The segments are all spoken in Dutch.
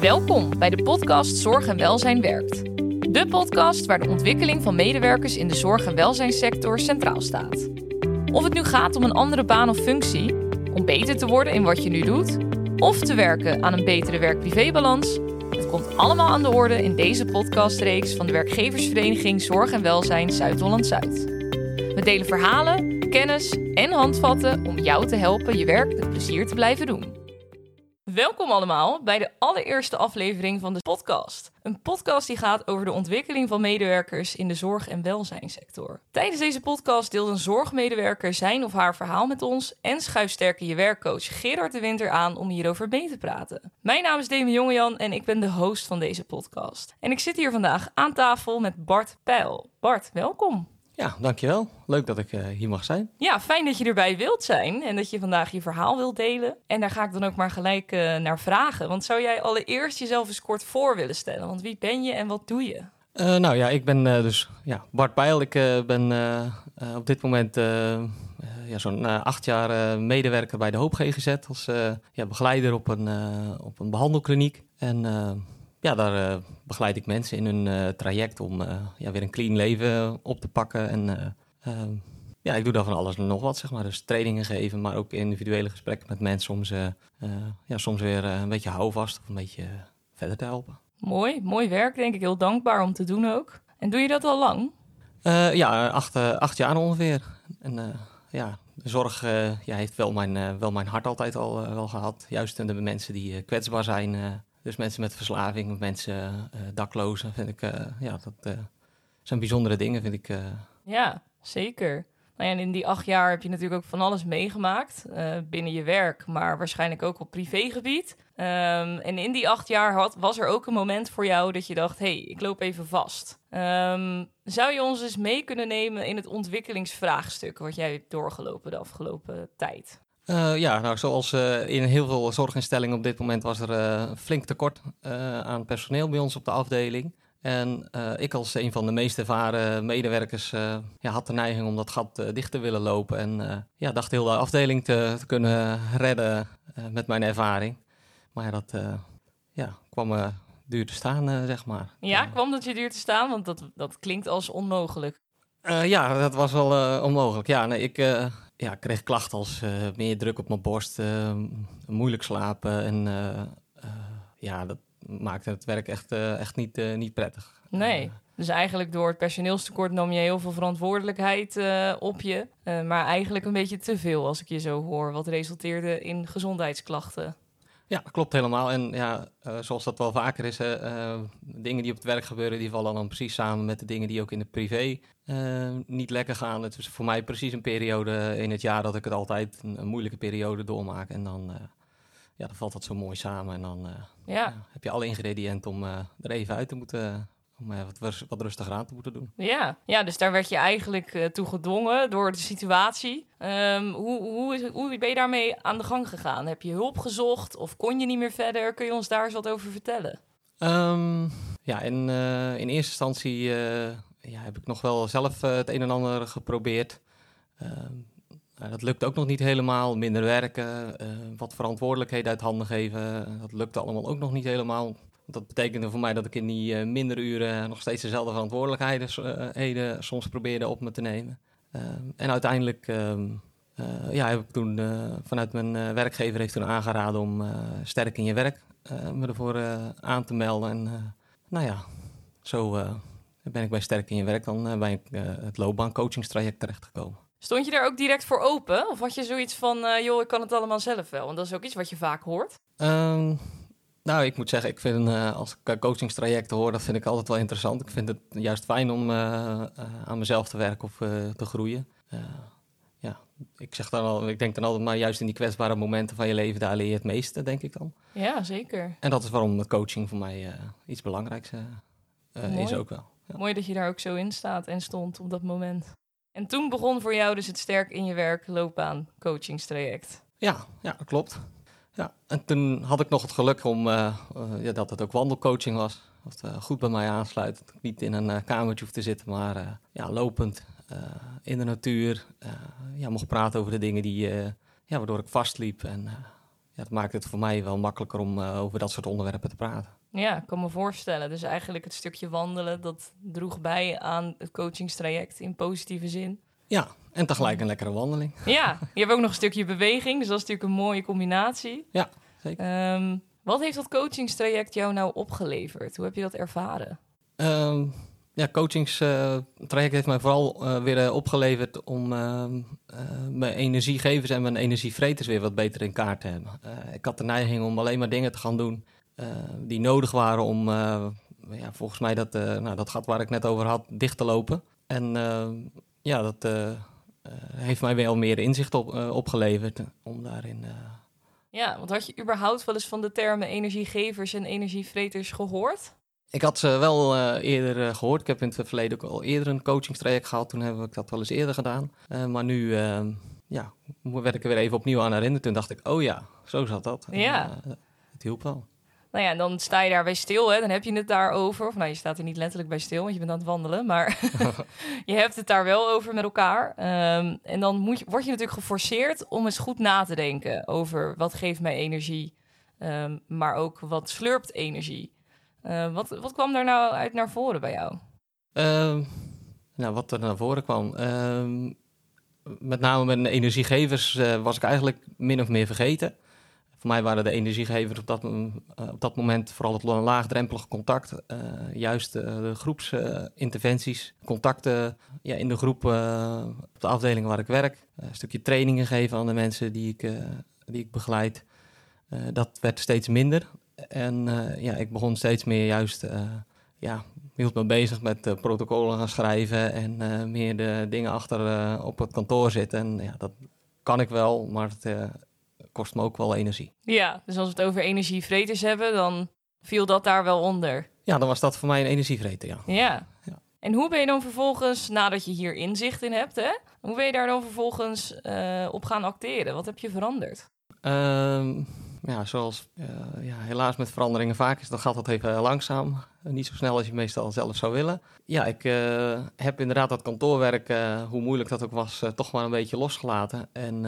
Welkom bij de podcast Zorg en Welzijn Werkt. De podcast waar de ontwikkeling van medewerkers in de zorg- en welzijnssector centraal staat. Of het nu gaat om een andere baan of functie, om beter te worden in wat je nu doet, of te werken aan een betere werk-privébalans, het komt allemaal aan de orde in deze podcastreeks van de werkgeversvereniging Zorg en Welzijn Zuid-Holland-Zuid. We delen verhalen, kennis en handvatten om jou te helpen je werk met plezier te blijven doen. Welkom allemaal bij de allereerste aflevering van de podcast. Een podcast die gaat over de ontwikkeling van medewerkers in de zorg- en welzijnssector. Tijdens deze podcast deelt een zorgmedewerker zijn of haar verhaal met ons en schuift sterker je werkcoach Gerard de Winter aan om hierover mee te praten. Mijn naam is Demi Jongejan en ik ben de host van deze podcast. En ik zit hier vandaag aan tafel met Bart Peil. Bart, welkom. Ja, dankjewel. Leuk dat ik uh, hier mag zijn. Ja, fijn dat je erbij wilt zijn en dat je vandaag je verhaal wilt delen. En daar ga ik dan ook maar gelijk uh, naar vragen. Want zou jij allereerst jezelf eens kort voor willen stellen? Want wie ben je en wat doe je? Uh, nou ja, ik ben dus ja, Bart Peil. Ik ben op dit moment ja, zo'n acht jaar medewerker bij de Hoop GGZ als ja, begeleider op een, op een behandelkliniek. En ja, daar uh, begeleid ik mensen in hun uh, traject om uh, ja, weer een clean leven op te pakken. En ehm, ja, ik doe daar van alles en nog wat, zeg maar. Dus trainingen geven, maar ook individuele gesprekken met mensen om ze ja, soms weer een beetje houvast of een beetje verder te helpen. Mooi, mooi werk, denk ik. Heel dankbaar om te doen ook. En doe je dat al lang? ja, acht, acht jaar ongeveer. En ja, de zorg ja, heeft wel mijn, wel mijn hart altijd al wel gehad. Juist de mensen die kwetsbaar zijn dus mensen met verslaving, mensen uh, daklozen, vind ik, uh, ja, dat uh, zijn bijzondere dingen, vind ik. Ja, zeker. Nou ja, in die acht jaar heb je natuurlijk ook van alles meegemaakt binnen je werk, maar waarschijnlijk ook op privégebied. Um, en in die acht jaar had, was er ook een moment voor jou dat je dacht: hey, ik loop even vast. Um, zou je ons eens mee kunnen nemen in het ontwikkelingsvraagstuk wat jij hebt doorgelopen de afgelopen tijd? Uh, ja, nou, zoals uh, in heel veel zorginstellingen op dit moment was er uh, flink tekort aan personeel bij ons op de afdeling. En ik als een van de meest ervaren medewerkers ja, had de neiging om dat gat dicht te willen lopen. En ja, dacht heel de afdeling te, te kunnen redden met mijn ervaring. Maar dat ja, kwam duur te staan, zeg maar. Ja, kwam dat je duur te staan? Want dat, dat klinkt als onmogelijk. ja, dat was wel onmogelijk. Ja, nee, ik ja, ik kreeg klachten als uh, meer druk op mijn borst, uh, moeilijk slapen. En uh, ja, dat maakte het werk echt, echt niet, niet prettig. Nee, dus eigenlijk door het personeelstekort nam je heel veel verantwoordelijkheid op je. maar eigenlijk een beetje te veel als ik je zo hoor. Wat resulteerde in gezondheidsklachten. Ja, klopt helemaal. En ja, uh, zoals dat wel vaker is, uh, dingen die op het werk gebeuren, die vallen dan precies samen met de dingen die ook in de privé uh, niet lekker gaan. Het is voor mij precies een periode in het jaar dat ik het altijd een, een moeilijke periode doormaak. En dan, ja, dan valt dat zo mooi samen. En dan ja. Ja, heb je alle ingrediënten om er even uit te moeten om wat, wat rustiger aan te moeten doen. Ja, ja dus daar werd je eigenlijk uh, toe gedwongen door de situatie. Um, hoe, hoe, is, hoe ben je daarmee aan de gang gegaan? Heb je hulp gezocht of kon je niet meer verder? Kun je ons daar eens wat over vertellen? Um, ja, in, uh, in eerste instantie ja, heb ik nog wel zelf het een en ander geprobeerd. Um, dat lukt ook nog niet helemaal. Minder werken, wat verantwoordelijkheden uit handen geven. Dat lukte allemaal ook nog niet helemaal. Dat betekende voor mij dat ik in die uh, mindere uren nog steeds dezelfde verantwoordelijkheden uh, soms probeerde op me te nemen. Uh, en uiteindelijk ehm, ja, heb ik toen vanuit mijn werkgever heeft toen aangeraden om sterk in je werk me ervoor aan te melden. En nou ja, zo ben ik bij sterk in je werk dan bij het loopbaancoachingstraject terechtgekomen. Stond je daar ook direct voor open? Of had je zoiets van, joh, ik kan het allemaal zelf wel? Want dat is ook iets wat je vaak hoort. Um, nou, ik moet zeggen, ik vind uh, als ik coachingstrajecten hoor, dat vind ik altijd wel interessant. Ik vind het juist fijn om uh, uh, aan mezelf te werken of te groeien. ja, ik zeg dan al, ik denk dan altijd maar juist in die kwetsbare momenten van je leven, daar leer je het meeste, denk ik dan. Ja, zeker. En dat is waarom het coaching voor mij iets belangrijks is ook wel. Ja. Mooi dat je daar ook zo in staat en stond op dat moment. En toen begon voor jou dus het sterk in je werk loopbaan coachingstraject. Ja, ja, dat klopt. Ja, en toen had ik nog het geluk om, uh, uh, ja, dat het ook wandelcoaching was. Wat uh, goed bij mij aansluit. Dat ik niet in een kamertje hoef te zitten, maar ja, lopend in de natuur. ja, mocht praten over de dingen die, ja, waardoor ik vastliep. En ja, dat maakt het voor mij wel makkelijker om over dat soort onderwerpen te praten. Ja, ik kan me voorstellen. Dus eigenlijk het stukje wandelen, dat droeg bij aan het coachingstraject in positieve zin. Ja, en tegelijk een lekkere wandeling. Ja, je hebt ook nog een stukje beweging, dus dat is natuurlijk een mooie combinatie. Ja, zeker. Um, wat heeft dat coachingstraject jou nou opgeleverd? Hoe heb je dat ervaren? Um, ja, coachingstraject heeft mij vooral uh, weer uh, opgeleverd om uh, mijn energiegevers en mijn energievreters weer wat beter in kaart te hebben. ik had de neiging om alleen maar dingen te gaan doen die nodig waren om, ja, volgens mij, dat, nou, dat gat waar ik net over had, dicht te lopen. En ja, dat heeft mij wel meer inzicht op, opgeleverd om daarin ja, want had je überhaupt wel eens van de termen energiegevers en energievreters gehoord? Ik had ze wel uh, eerder uh, gehoord. Ik heb in het verleden ook al eerder een coachingstraject gehad. Toen heb ik dat wel eens eerder gedaan. Uh, maar nu ja, werd ik er weer even opnieuw aan herinnerd. Toen dacht ik, oh ja, zo zat dat. Ja. En, het hielp wel. Nou ja, dan sta je daar bij stil, hè? dan heb je het daarover. Of nou, je staat er niet letterlijk bij stil, want je bent aan het wandelen. Maar je hebt het daar wel over met elkaar. Um, en dan moet je, word je natuurlijk geforceerd om eens goed na te denken over wat geeft mij energie. Um, maar ook wat slurpt energie. Uh, wat, wat kwam daar nou uit naar voren bij jou? Nou, wat er naar voren kwam. met name met de energiegevers uh, was ik eigenlijk min of meer vergeten. Voor mij waren de energiegevers op dat, uh, op dat moment vooral het laagdrempelige contact. Uh, juist de groepsinterventies, contacten ja, in de groep op de afdelingen waar ik werk. een stukje trainingen geven aan de mensen die ik, die ik begeleid. dat werd steeds minder. En ja, ik begon steeds meer juist ja, hield me bezig met protocollen gaan schrijven en meer de dingen achter op het kantoor zitten. En ja, dat kan ik wel, maar het kost me ook wel energie. Ja, dus als we het over energievreters hebben, dan viel dat daar wel onder. Ja, dan was dat voor mij een energievreter, ja. Ja. ja. En hoe ben je dan vervolgens, nadat je hier inzicht in hebt, hè, hoe ben je daar dan vervolgens uh, op gaan acteren? Wat heb je veranderd? Um, ja, zoals uh, ja, helaas met veranderingen vaak is, dan gaat dat even langzaam. niet zo snel als je meestal zelf zou willen. Ja, ik uh, heb inderdaad dat kantoorwerk, hoe moeilijk dat ook was, toch maar een beetje losgelaten. En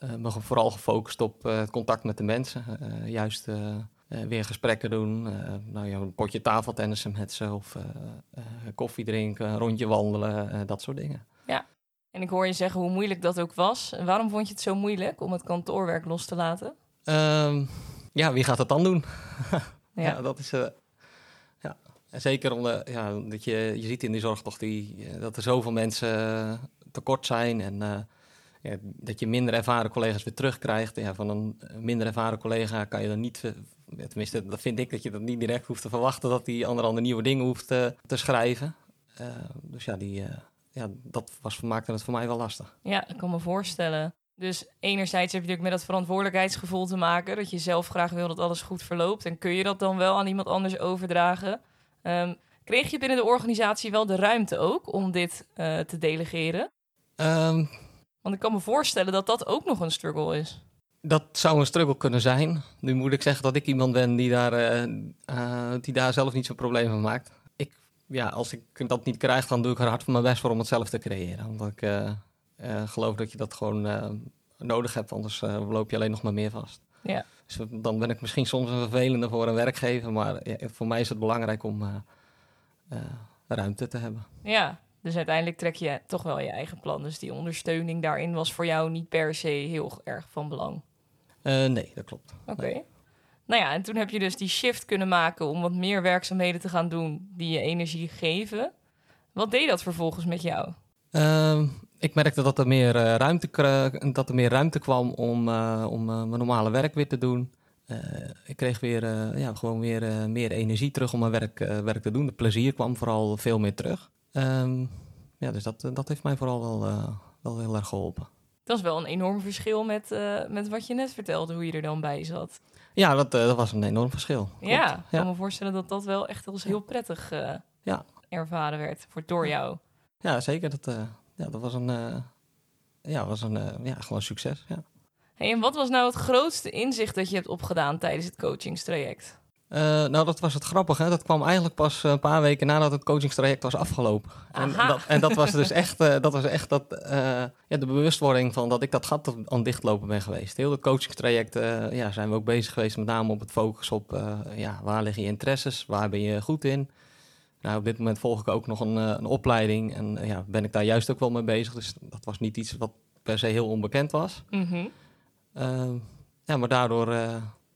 me vooral gefocust op uh, het contact met de mensen. Uh, juist weer gesprekken doen. nou ja, een potje tafeltennissen met ze of koffie drinken, een rondje wandelen, dat soort dingen. Ja, en ik hoor je zeggen hoe moeilijk dat ook was. En waarom vond je het zo moeilijk om het kantoorwerk los te laten? Um, ja, wie gaat dat dan doen? ja. ja. dat is... ja. En zeker omdat ja, dat je, je ziet in die zorg toch die, dat er zoveel mensen tekort zijn en ja, dat je minder ervaren collega's weer terugkrijgt. Ja, van een minder ervaren collega kan je dan niet, eh, tenminste, dat vind ik dat je dat niet direct hoeft te verwachten dat die ander andere nieuwe dingen hoeft te, te schrijven. Uh, dus ja, die, uh, ja, dat was, maakte het voor mij wel lastig. Ja, ik kan me voorstellen. Dus enerzijds heb je natuurlijk met dat verantwoordelijkheidsgevoel te maken, dat je zelf graag wil dat alles goed verloopt. En kun je dat dan wel aan iemand anders overdragen? Um, kreeg je binnen de organisatie wel de ruimte ook om dit uh, te delegeren? Um, want ik kan me voorstellen dat dat ook nog een struggle is. Dat zou een struggle kunnen zijn. Nu moet ik zeggen dat ik iemand ben die daar, uh, uh, die daar zelf niet zo'n probleem van maakt. Ik, ja, als ik dat niet krijg, dan doe ik er hard van mijn best voor om het zelf te creëren. Omdat ik uh, geloof dat je dat gewoon nodig hebt, anders loop je alleen nog maar meer vast. Ja. Dus dan ben ik misschien soms een vervelende voor een werkgever, maar ja, voor mij is het belangrijk om ruimte te hebben. Ja, dus uiteindelijk trek je toch wel je eigen plan. Dus die ondersteuning daarin was voor jou niet per se heel erg van belang. Uh, nee, dat klopt. Oké. Nou ja, en toen heb je dus die shift kunnen maken om wat meer werkzaamheden te gaan doen die je energie geven. Wat deed dat vervolgens met jou? Uh, ik merkte dat er meer, uh, ruimte, dat er meer ruimte kwam om, uh, om mijn normale werk weer te doen. ik kreeg weer, ja, gewoon weer meer energie terug om mijn werk, werk te doen. De plezier kwam vooral veel meer terug. Um, ja, dus dat, dat heeft mij vooral wel, uh, wel heel erg geholpen. Dat is wel een enorm verschil met, uh, met wat je net vertelde, hoe je er dan bij zat. Ja, dat, dat was een enorm verschil. Ja, ik kan me voorstellen dat dat wel echt als heel prettig ja. ervaren werd voor, door jou. Ja, zeker. Dat, ja, dat was een, ja, was een ja, gewoon succes. Ja. Hey, en wat was nou het grootste inzicht dat je hebt opgedaan tijdens het coachingstraject? Uh, nou, dat was het grappige. Dat kwam eigenlijk pas een paar weken nadat het coachingstraject was afgelopen. En dat, en dat, was dus echt, uh, dat, was echt dat, uh, ja, de bewustwording van dat ik dat gat aan het dichtlopen ben geweest. Heel het coachingstraject ja, zijn we ook bezig geweest met name op het focus op ja, waar liggen je interesses, waar ben je goed in. Nou, op dit moment volg ik ook nog een, een opleiding en ja, ben ik daar juist ook wel mee bezig. Dus dat was niet iets wat per se heel onbekend was. Mm -hmm. ja, maar daardoor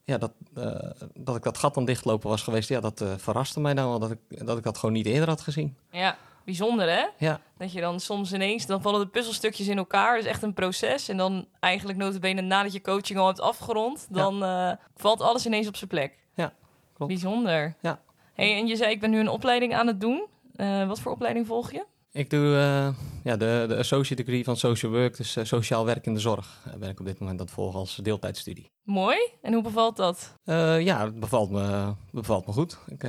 ja, dat, uh, dat ik dat gat dan dichtlopen was geweest, ja, dat uh, verraste mij dan wel. Dat ik, dat ik dat gewoon niet eerder had gezien. Ja, bijzonder hè? Ja. Dat je dan soms ineens, dan vallen de puzzelstukjes in elkaar. Dat is echt een proces. En dan eigenlijk notabene nadat je coaching al hebt afgerond, dan uh, valt alles ineens op zijn plek. Ja, klopt. Bijzonder. Ja. Hey, en je zei, ik ben nu een opleiding aan het doen. wat voor opleiding volg je? Ik doe uh, ja, de, de associate degree van social work, dus uh, sociaal werk in de zorg. Daar ben ik op dit moment aan het volgen als deeltijdstudie. Mooi. En hoe bevalt dat? Ja, het bevalt me, bevalt me goed. Ik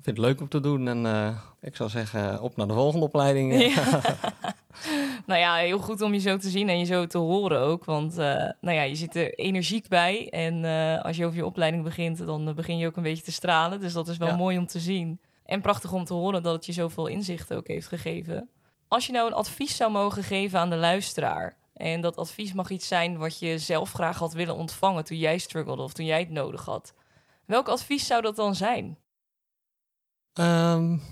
vind het leuk om te doen en ik zou zeggen op naar de volgende opleiding. Ja. nou ja, heel goed om je zo te zien en je zo te horen ook. Want nou ja, je zit er energiek bij en als je over je opleiding begint, dan begin je ook een beetje te stralen. Dus dat is wel ja. mooi om te zien. En prachtig om te horen dat het je zoveel inzicht ook heeft gegeven. Als je nou een advies zou mogen geven aan de luisteraar. En dat advies mag iets zijn wat je zelf graag had willen ontvangen toen jij struggelde of toen jij het nodig had. Welk advies zou dat dan zijn? Um,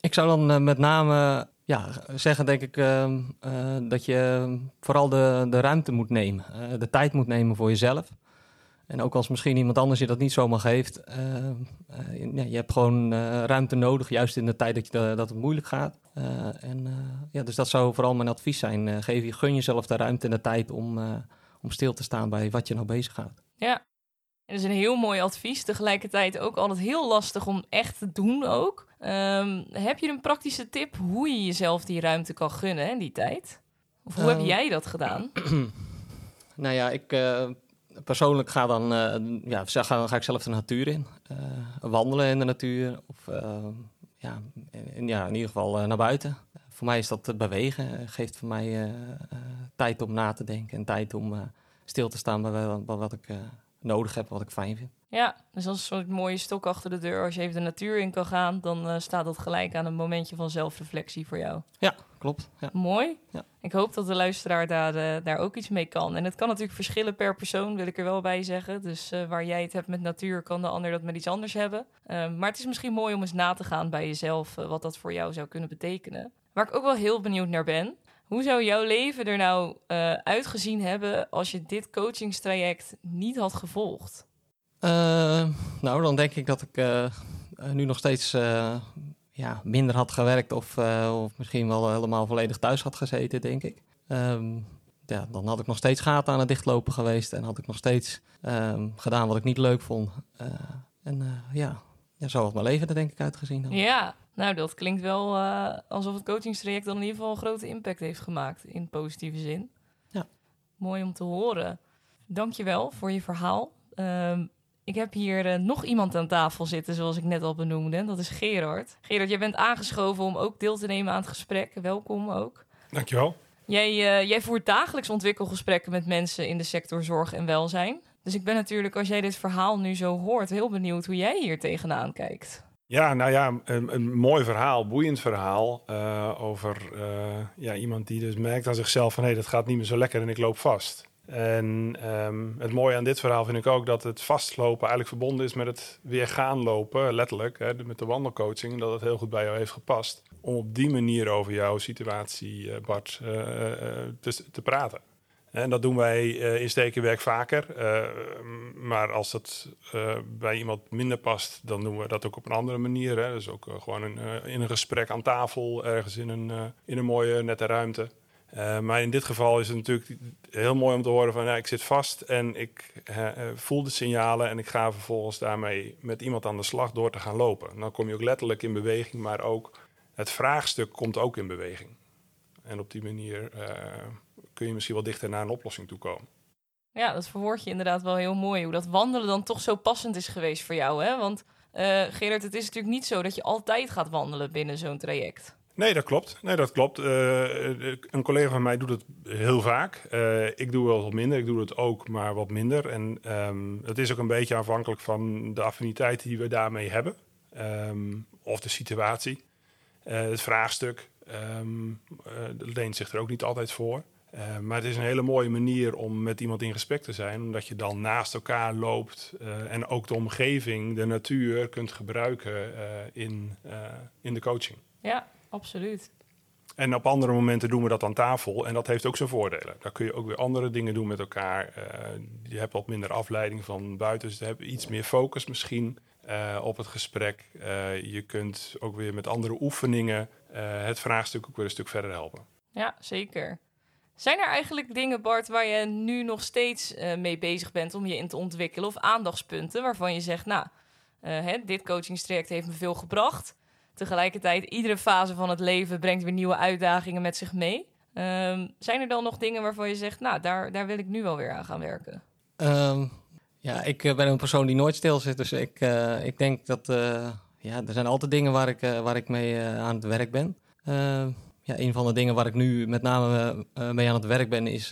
ik zou dan uh, met name ja, zeggen, denk ik, uh, uh, dat je vooral de, de ruimte moet nemen. de tijd moet nemen voor jezelf. En ook als misschien iemand anders je dat niet zomaar geeft, uh, ja, je hebt gewoon uh, ruimte nodig, juist in de tijd dat, je dat het moeilijk gaat. en, ja, dus dat zou vooral mijn advies zijn. geef je, gun jezelf de ruimte en de tijd om, om stil te staan bij wat je nou bezig gaat. Ja, en dat is een heel mooi advies. Tegelijkertijd ook altijd heel lastig om echt te doen ook. Um, heb je een praktische tip hoe je jezelf die ruimte kan gunnen in die tijd? Of hoe heb jij dat gedaan? nou ja, ik persoonlijk ga dan, uh, ja, ga, ga ik zelf de natuur in. Uh, wandelen in de natuur. Of uh, ja, in, ja, in ieder geval naar buiten. voor mij is dat bewegen. Geeft voor mij tijd om na te denken. En tijd om stil te staan bij wat ik nodig heb, wat ik fijn vind. Ja, dus als een soort mooie stok achter de deur. Als je even de natuur in kan gaan, dan uh, staat dat gelijk aan een momentje van zelfreflectie voor jou. Ja, klopt. Ja. Mooi. Ja. Ik hoop dat de luisteraar daar, uh, daar ook iets mee kan. En het kan natuurlijk verschillen per persoon, wil ik er wel bij zeggen. Dus uh, waar jij het hebt met natuur, kan de ander dat met iets anders hebben. Ehm, maar het is misschien mooi om eens na te gaan bij jezelf, wat dat voor jou zou kunnen betekenen. Waar ik ook wel heel benieuwd naar ben. Hoe zou jouw leven er nou uitgezien hebben als je dit coachingstraject niet had gevolgd? Uh, nou, dan denk ik dat ik uh, nu nog steeds ja, minder had gewerkt of, of misschien wel helemaal volledig thuis had gezeten, denk ik. Um, ja, dan had ik nog steeds gaten aan het dichtlopen geweest en had ik nog steeds um, gedaan wat ik niet leuk vond. en ja, ja, zo had mijn leven er denk ik uitgezien. Dan. Ja, nou dat klinkt wel alsof het coachingstraject dan in ieder geval een grote impact heeft gemaakt in positieve zin. Ja. Mooi om te horen. Dankjewel voor je verhaal. Um, ik heb hier uh, nog iemand aan tafel zitten, zoals ik net al benoemde. Dat is Gerard. Gerard, jij bent aangeschoven om ook deel te nemen aan het gesprek. Welkom ook. Dankjewel. Jij, uh, jij voert dagelijks ontwikkelgesprekken met mensen in de sector zorg en welzijn. Dus ik ben natuurlijk, als jij dit verhaal nu zo hoort, heel benieuwd hoe jij hier tegenaan kijkt. Ja, nou ja, een, een mooi verhaal, boeiend verhaal uh, over ja, iemand die dus merkt aan zichzelf van hé, hey, dat gaat niet meer zo lekker en ik loop vast. En um, het mooie aan dit verhaal vind ik ook dat het vastlopen eigenlijk verbonden is met het weer gaan lopen, letterlijk, hè, met de wandelcoaching, dat het heel goed bij jou heeft gepast. Om op die manier over jouw situatie, uh, Bart, uh, te, te, praten. En dat doen wij in stekenwerk vaker. maar als dat bij iemand minder past, dan doen we dat ook op een andere manier. Hè. Dus ook gewoon een, in een gesprek aan tafel, ergens in een, in een mooie, nette ruimte. Uh, maar in dit geval is het natuurlijk heel mooi om te horen van ja, ik zit vast en ik uh, voel de signalen en ik ga vervolgens daarmee met iemand aan de slag door te gaan lopen. Dan kom je ook letterlijk in beweging, maar ook het vraagstuk komt ook in beweging. En op die manier kun je misschien wel dichter naar een oplossing toe komen. Ja, dat verwoord je inderdaad wel heel mooi. Hoe dat wandelen dan toch zo passend is geweest voor jou. Hè? Want Gerard, het is natuurlijk niet zo dat je altijd gaat wandelen binnen zo'n traject. Nee, dat klopt. Nee, dat klopt. Uh, een collega van mij doet het heel vaak. Uh, ik doe wel wat minder. Ik doe het ook, maar wat minder. En um, het is ook een beetje afhankelijk van de affiniteit die we daarmee hebben. Um, of de situatie. Het vraagstuk um, leent zich er ook niet altijd voor. Maar het is een hele mooie manier om met iemand in gesprek te zijn, omdat je dan naast elkaar loopt en ook de omgeving, de natuur kunt gebruiken in, in de coaching. Ja, absoluut. En op andere momenten doen we dat aan tafel en dat heeft ook zijn voordelen. Daar kun je ook weer andere dingen doen met elkaar. je hebt wat minder afleiding van buiten, dus je hebt iets meer focus misschien op het gesprek. je kunt ook weer met andere oefeningen het vraagstuk ook weer een stuk verder helpen. Ja, zeker. Zijn er eigenlijk dingen, Bart, waar je nu nog steeds mee bezig bent om je in te ontwikkelen? Of aandachtspunten waarvan je zegt, nou, hè, dit coachingstraject heeft me veel gebracht. Tegelijkertijd, iedere fase van het leven brengt weer nieuwe uitdagingen met zich mee. Um, zijn er dan nog dingen waarvan je zegt, nou, daar, daar wil ik nu wel weer aan gaan werken? Um, ja, ik ben een persoon die nooit stil zit. Dus ik, uh, ik denk dat, ja, er zijn altijd dingen waar ik, waar ik mee aan het werk ben. Ehm, ja, een van de dingen waar ik nu met name mee aan het werk ben, is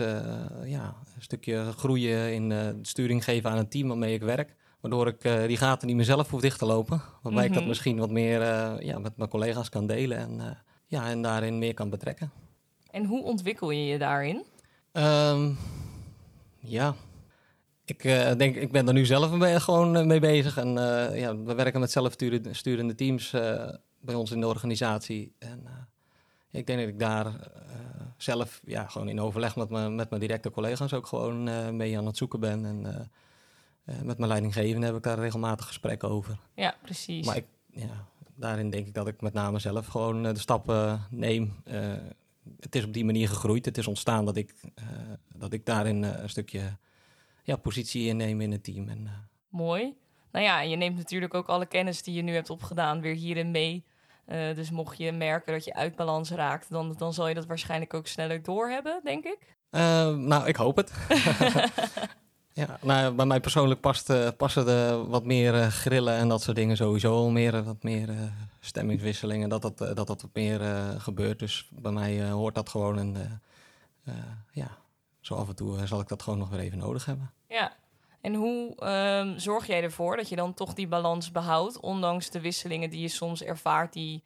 ja, een stukje groeien in sturing geven aan een team waarmee ik werk. Waardoor ik die gaten niet meer zelf hoef dicht te lopen. Waarbij ik dat misschien wat meer ja, met mijn collega's kan delen en, ja, en daarin meer kan betrekken. En hoe ontwikkel je je daarin? Um, ja, ik denk, ik ben er nu zelf mee, gewoon mee bezig. En ja, we werken met zelfsturende teams bij ons in de organisatie. En ik denk dat ik daar zelf ja, gewoon in overleg met, mijn, met mijn directe collega's ook gewoon mee aan het zoeken ben. En met mijn leidinggevende heb ik daar regelmatig gesprekken over. Ja, precies. Maar ik, ja, daarin denk ik dat ik met name zelf gewoon de stappen neem. het is op die manier gegroeid. Het is ontstaan dat ik, dat ik daarin een stukje ja, positie inneem in het team. En, Mooi. Nou ja, je neemt natuurlijk ook alle kennis die je nu hebt opgedaan weer hierin mee. Dus mocht je merken dat je uit balans raakt, dan, dan zal je dat waarschijnlijk ook sneller doorhebben, denk ik. Nou, ik hoop het. ja, nou, bij mij persoonlijk past, uh, passen de wat meer grillen en dat soort dingen sowieso al meer, wat meer stemmingswisselingen, dat dat, dat, dat wat meer gebeurt. Dus bij mij hoort dat gewoon en ja, zo af en toe zal ik dat gewoon nog weer even nodig hebben. Ja, en hoe um, zorg jij ervoor dat je dan toch die balans behoudt, ondanks de wisselingen die je soms ervaart die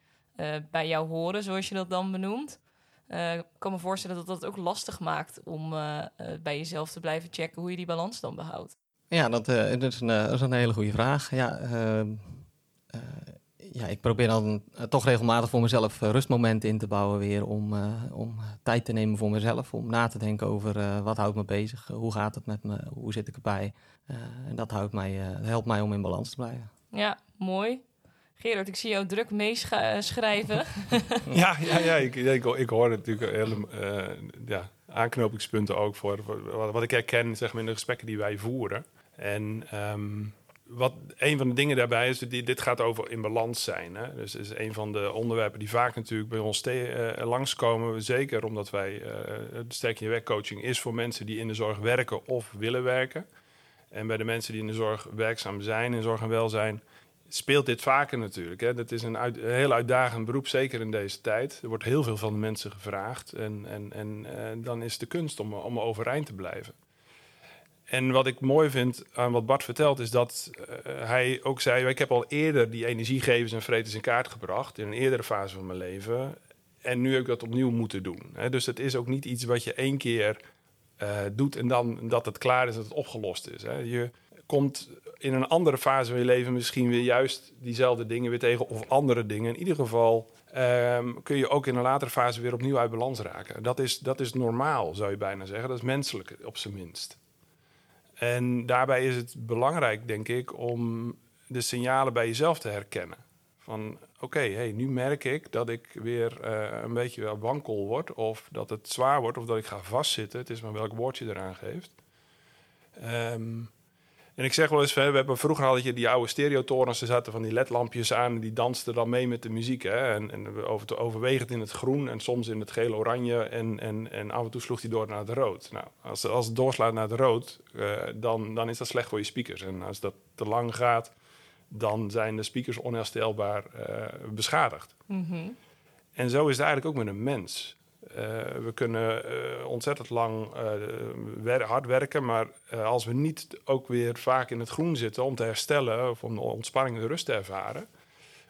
bij jou horen, zoals je dat dan benoemt? Uh, ik kan me voorstellen dat dat ook lastig maakt om uh, bij jezelf te blijven checken hoe je die balans dan behoudt. Ja, dat, dat, is, een, dat is, een, hele goede vraag. Ja, ehm, ja, ik probeer dan toch regelmatig voor mezelf rustmomenten in te bouwen weer om, uh, om tijd te nemen voor mezelf, om na te denken over wat houdt me bezig, hoe gaat het met me, hoe zit ik erbij. en dat houdt mij, helpt mij om in balans te blijven. Ja, mooi. Gerard, ik zie jou druk meeschrijven. ja, ja, ja ik, ik, hoor natuurlijk hele ja, aanknopingspunten ook voor, wat ik herken zeg maar, in de gesprekken die wij voeren. En um, wat een van de dingen daarbij is, dit gaat over in balans zijn. Hè? Dus is een van de onderwerpen die vaak natuurlijk bij ons uh, langskomen. Zeker omdat wij, uh, Sterk in je werkcoaching is voor mensen die in de zorg werken of willen werken. En bij de mensen die in de zorg werkzaam zijn, in zorg en welzijn, speelt dit vaker natuurlijk. Hè? Dat is een, heel uitdagend beroep, zeker in deze tijd. Er wordt heel veel van de mensen gevraagd. En, en, en dan is de kunst om, om overeind te blijven. En wat ik mooi vind aan wat Bart vertelt, is dat uh, hij ook zei: Ik heb al eerder die energiegevers en vreters in kaart gebracht. in een eerdere fase van mijn leven. En nu heb ik dat opnieuw moeten doen. Hè? Dus het is ook niet iets wat je één keer uh, doet en dan dat het klaar is, dat het opgelost is. Hè? Je komt in een andere fase van je leven misschien weer juist diezelfde dingen weer tegen of andere dingen. In ieder geval um, kun je ook in een latere fase weer opnieuw uit balans raken. Dat is, dat is normaal, zou je bijna zeggen. Dat is menselijk op zijn minst. En daarbij is het belangrijk, denk ik, om de signalen bij jezelf te herkennen. Van oké, hey, nu merk ik dat ik weer uh, een beetje wankel word, of dat het zwaar wordt, of dat ik ga vastzitten. Het is maar welk woordje eraan geeft. Um, en ik zeg wel eens, we hebben vroeger had je die oude stereotorens, er zaten van die ledlampjes aan en die dansten dan mee met de muziek. Hè? En, en over, overwegend in het groen en soms in het geel-oranje en, en, en af en toe sloeg hij door naar het rood. Nou, als, als het doorslaat naar het rood, uh, dan, dan is dat slecht voor je speakers. En als dat te lang gaat, dan zijn de speakers onherstelbaar uh, beschadigd. Mm -hmm. En zo is het eigenlijk ook met een mens. Eh, we kunnen uh, ontzettend lang uh, hard werken, maar als we niet ook weer vaak in het groen zitten om te herstellen of om ontspanning en rust te ervaren,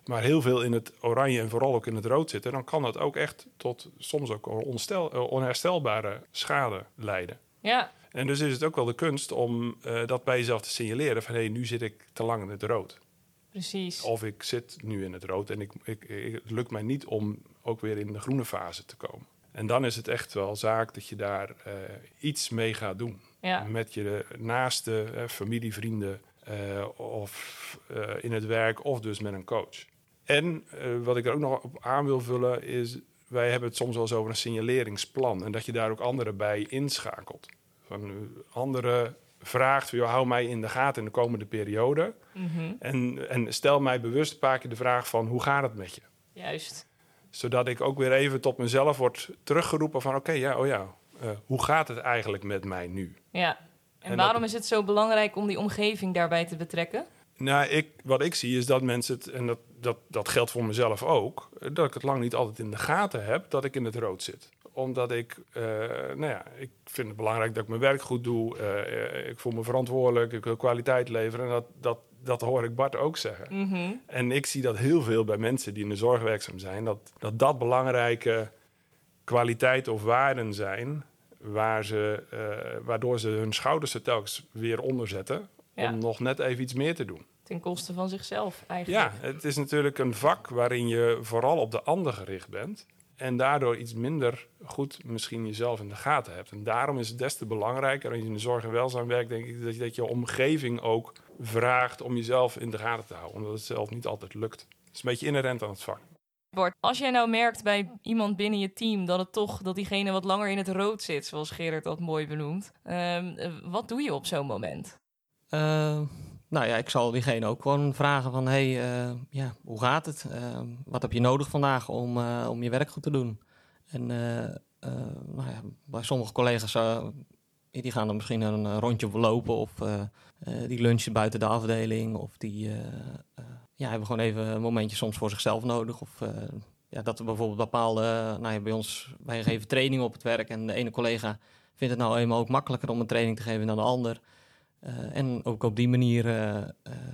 maar heel veel in het oranje en vooral ook in het rood zitten, dan kan dat ook echt tot soms ook onherstelbare schade leiden. Ja. En dus is het ook wel de kunst om dat bij jezelf te signaleren van hé, hey, nu zit ik te lang in het rood. Precies. Of ik zit nu in het rood en ik, ik, het lukt mij niet om ook weer in de groene fase te komen. En dan is het echt wel zaak dat je daar uh, iets mee gaat doen. Ja. Met je naaste uh, familie, vrienden uh, of in het werk of dus met een coach. En wat ik er ook nog op aan wil vullen is, wij hebben het soms wel eens over een signaleringsplan. En dat je daar ook anderen bij inschakelt. Van anderen vraagt, joh, hou mij in de gaten in de komende periode. Mm -hmm. en, en stel mij bewust een paar keer de vraag van, hoe gaat het met je? Juist zodat ik ook weer even tot mezelf word teruggeroepen van... oké, ja, oh ja, uh, hoe gaat het eigenlijk met mij nu? Ja, en, en waarom dat... is het zo belangrijk om die omgeving daarbij te betrekken? Nou, ik, wat ik zie is dat mensen het, en dat, dat, dat geldt voor mezelf ook... dat ik het lang niet altijd in de gaten heb dat ik in het rood zit omdat ik, uh, nou ja, ik vind het belangrijk dat ik mijn werk goed doe. Uh, ik voel me verantwoordelijk, ik wil kwaliteit leveren. En dat, dat, dat hoor ik Bart ook zeggen. Mm -hmm. En ik zie dat heel veel bij mensen die in de zorg werkzaam zijn, dat dat, dat belangrijke kwaliteit of waarden zijn, waar ze, uh, waardoor ze hun schouders er telkens weer onder zetten Ja. om nog net even iets meer te doen. Ten koste van zichzelf eigenlijk. Ja, het is natuurlijk een vak waarin je vooral op de ander gericht bent. En daardoor iets minder goed misschien jezelf in de gaten hebt. En daarom is het des te belangrijker als je in de zorg en welzijn werkt, denk ik, dat je, dat je omgeving ook vraagt om jezelf in de gaten te houden. Omdat het zelf niet altijd lukt. Het is een beetje inherent aan het vak. Bart, als jij nou merkt bij iemand binnen je team dat het toch dat diegene wat langer in het rood zit, zoals Gerard dat mooi benoemt, um, wat doe je op zo'n moment? Uh, nou ja, ik zal diegene ook gewoon vragen van, hey, uh, ja, hoe gaat het? Uh, wat heb je nodig vandaag om, uh, om je werk goed te doen? En nou ja, bij sommige collega's, die gaan dan misschien een rondje lopen of die lunchen buiten de afdeling of die ja, hebben gewoon even een momentje soms voor zichzelf nodig. Of ja, dat er bijvoorbeeld bepaalde, nou ja, bij ons, wij geven training op het werk en de ene collega vindt het nou eenmaal ook makkelijker om een training te geven dan de ander. Uh, en ook op die manier, uh, uh,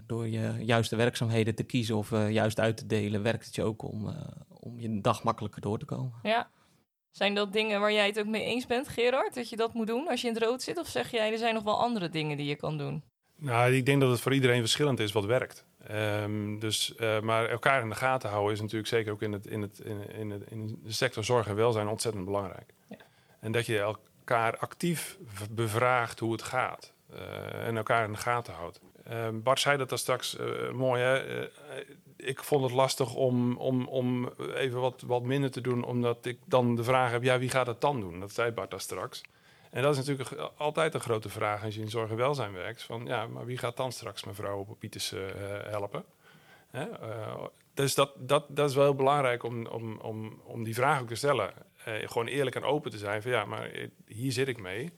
door je juiste werkzaamheden te kiezen of juist uit te delen, werkt het je ook om, om je dag makkelijker door te komen. Ja. Zijn dat dingen waar jij het ook mee eens bent, Gerard, dat je dat moet doen als je in het rood zit? Of zeg jij, er zijn nog wel andere dingen die je kan doen? Nou, ik denk dat het voor iedereen verschillend is wat werkt. Um, dus, maar elkaar in de gaten houden is natuurlijk zeker ook in, het, in, het, in, in, het, in de sector zorg en welzijn ontzettend belangrijk. Ja. En dat je elkaar actief bevraagt hoe het gaat. Uh, en elkaar in de gaten houdt. Uh, Bart zei dat daar straks uh, mooi. Hè? ik vond het lastig om, om, om even wat, wat minder te doen, omdat ik dan de vraag heb: ja, wie gaat het dan doen? Dat zei Bart daar straks. En dat is natuurlijk altijd een grote vraag als je in zorg en welzijn werkt: van ja, maar wie gaat dan straks mevrouw op Pieters helpen? Hè? dus dat, dat, dat is wel heel belangrijk om, om, om, om die vraag ook te stellen. gewoon eerlijk en open te zijn: van ja, maar hier zit ik mee.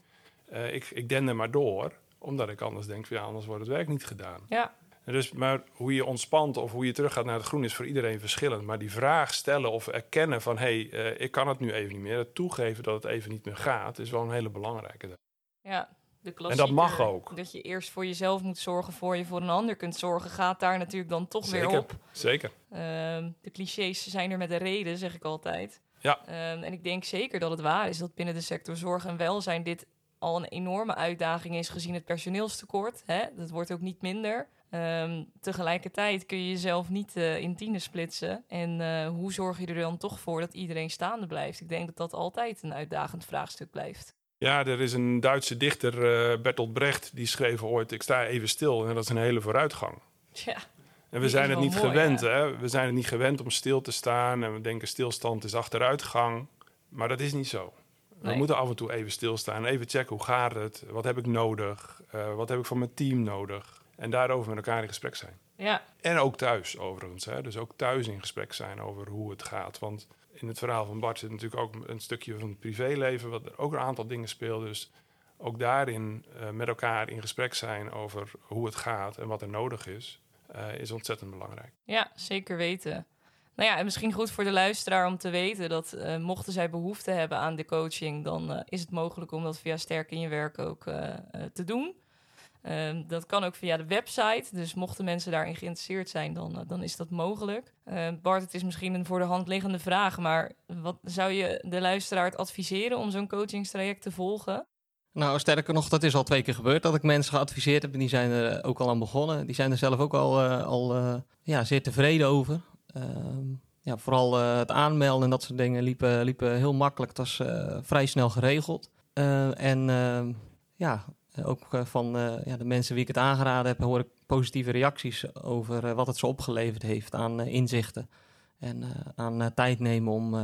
ik, ik er maar door omdat ik anders denk, ja, anders wordt het werk niet gedaan. Ja. En dus, maar hoe je ontspant of hoe je teruggaat naar het groen is voor iedereen verschillend. Maar die vraag stellen of erkennen van, hé, hey, uh, ik kan het nu even niet meer. Het toegeven dat het even niet meer gaat, is wel een hele belangrijke. Ja, de en dat mag ook. Dat je eerst voor jezelf moet zorgen, voor je voor een ander kunt zorgen, gaat daar natuurlijk dan toch Zeker. weer op. Zeker. Uh, de clichés zijn er met een reden, zeg ik altijd. Ja. Uh, en ik denk zeker dat het waar is dat binnen de sector zorg en welzijn dit al een enorme uitdaging is gezien het personeelstekort. Hè? Dat wordt ook niet minder. Um, tegelijkertijd kun je jezelf niet uh, in tienen splitsen. En uh, hoe zorg je er dan toch voor dat iedereen staande blijft? Ik denk dat dat altijd een uitdagend vraagstuk blijft. Ja, er is een Duitse dichter, uh, Bertolt Brecht, die schreef ooit: Ik sta even stil. En dat is een hele vooruitgang. Ja. En we zijn het niet mooi, gewend, ja. hè? We zijn het niet gewend om stil te staan. En we denken stilstand is achteruitgang. Maar dat is niet zo. We moeten af en toe even stilstaan, even checken hoe gaat het, wat heb ik nodig, uh, wat heb ik van mijn team nodig. En daarover met elkaar in gesprek zijn. Ja, En ook thuis overigens. Hè? Dus ook thuis in gesprek zijn over hoe het gaat. Want in het verhaal van Bart zit natuurlijk ook een stukje van het privéleven, wat er ook een aantal dingen speelt. Dus ook daarin uh, met elkaar in gesprek zijn over hoe het gaat en wat er nodig is, uh, is ontzettend belangrijk. ja, zeker weten. Nou ja, en misschien goed voor de luisteraar om te weten dat uh, mochten zij behoefte hebben aan de coaching, dan uh, is het mogelijk om dat via Sterk in je werk ook uh, te doen. Ehm, dat kan ook via de website. Dus mochten mensen daarin geïnteresseerd zijn, dan, dan is dat mogelijk. Ehm, Bart, het is misschien een voor de hand liggende vraag, maar wat zou je de luisteraar adviseren om zo'n coachingstraject te volgen? Nou, sterker nog, dat is al twee keer gebeurd dat ik mensen geadviseerd heb en die zijn er ook al aan begonnen. Die zijn er zelf ook al, al ja, zeer tevreden over. Ehm, ja, vooral uh, het aanmelden en dat soort dingen liepen, liepen heel makkelijk. Het was uh, vrij snel geregeld. Uh, en ehm, ja, ook van ja, de mensen wie ik het aangeraden heb, hoor ik positieve reacties over wat het zo opgeleverd heeft aan inzichten. En aan tijd nemen om,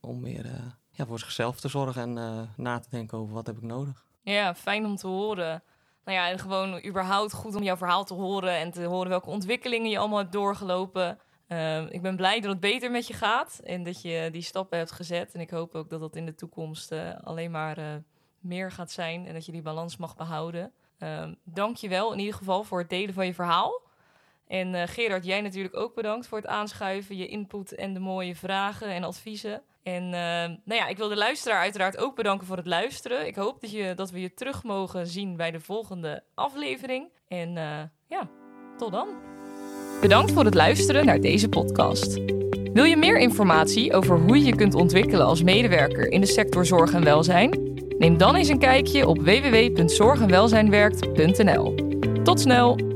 om weer ja, voor zichzelf te zorgen en na te denken over wat heb ik nodig. Ja, fijn om te horen. Nou ja, en gewoon überhaupt goed om jouw verhaal te horen en te horen welke ontwikkelingen je allemaal hebt doorgelopen. Uh, ik ben blij dat het beter met je gaat en dat je die stappen hebt gezet. En ik hoop ook dat dat in de toekomst uh, alleen maar uh, meer gaat zijn en dat je die balans mag behouden. Uh, Dank je wel in ieder geval voor het delen van je verhaal. En eh, Gerard, jij natuurlijk ook bedankt voor het aanschuiven, je input en de mooie vragen en adviezen. En nou ja, ik wil de luisteraar uiteraard ook bedanken voor het luisteren. Ik hoop dat, je, dat we je terug mogen zien bij de volgende aflevering. En ja, tot dan. Bedankt voor het luisteren naar deze podcast. Wil je meer informatie over hoe je je kunt ontwikkelen als medewerker in de sector zorg en welzijn? Neem dan eens een kijkje op www.zorgenwelzijnwerkt.nl. Tot snel!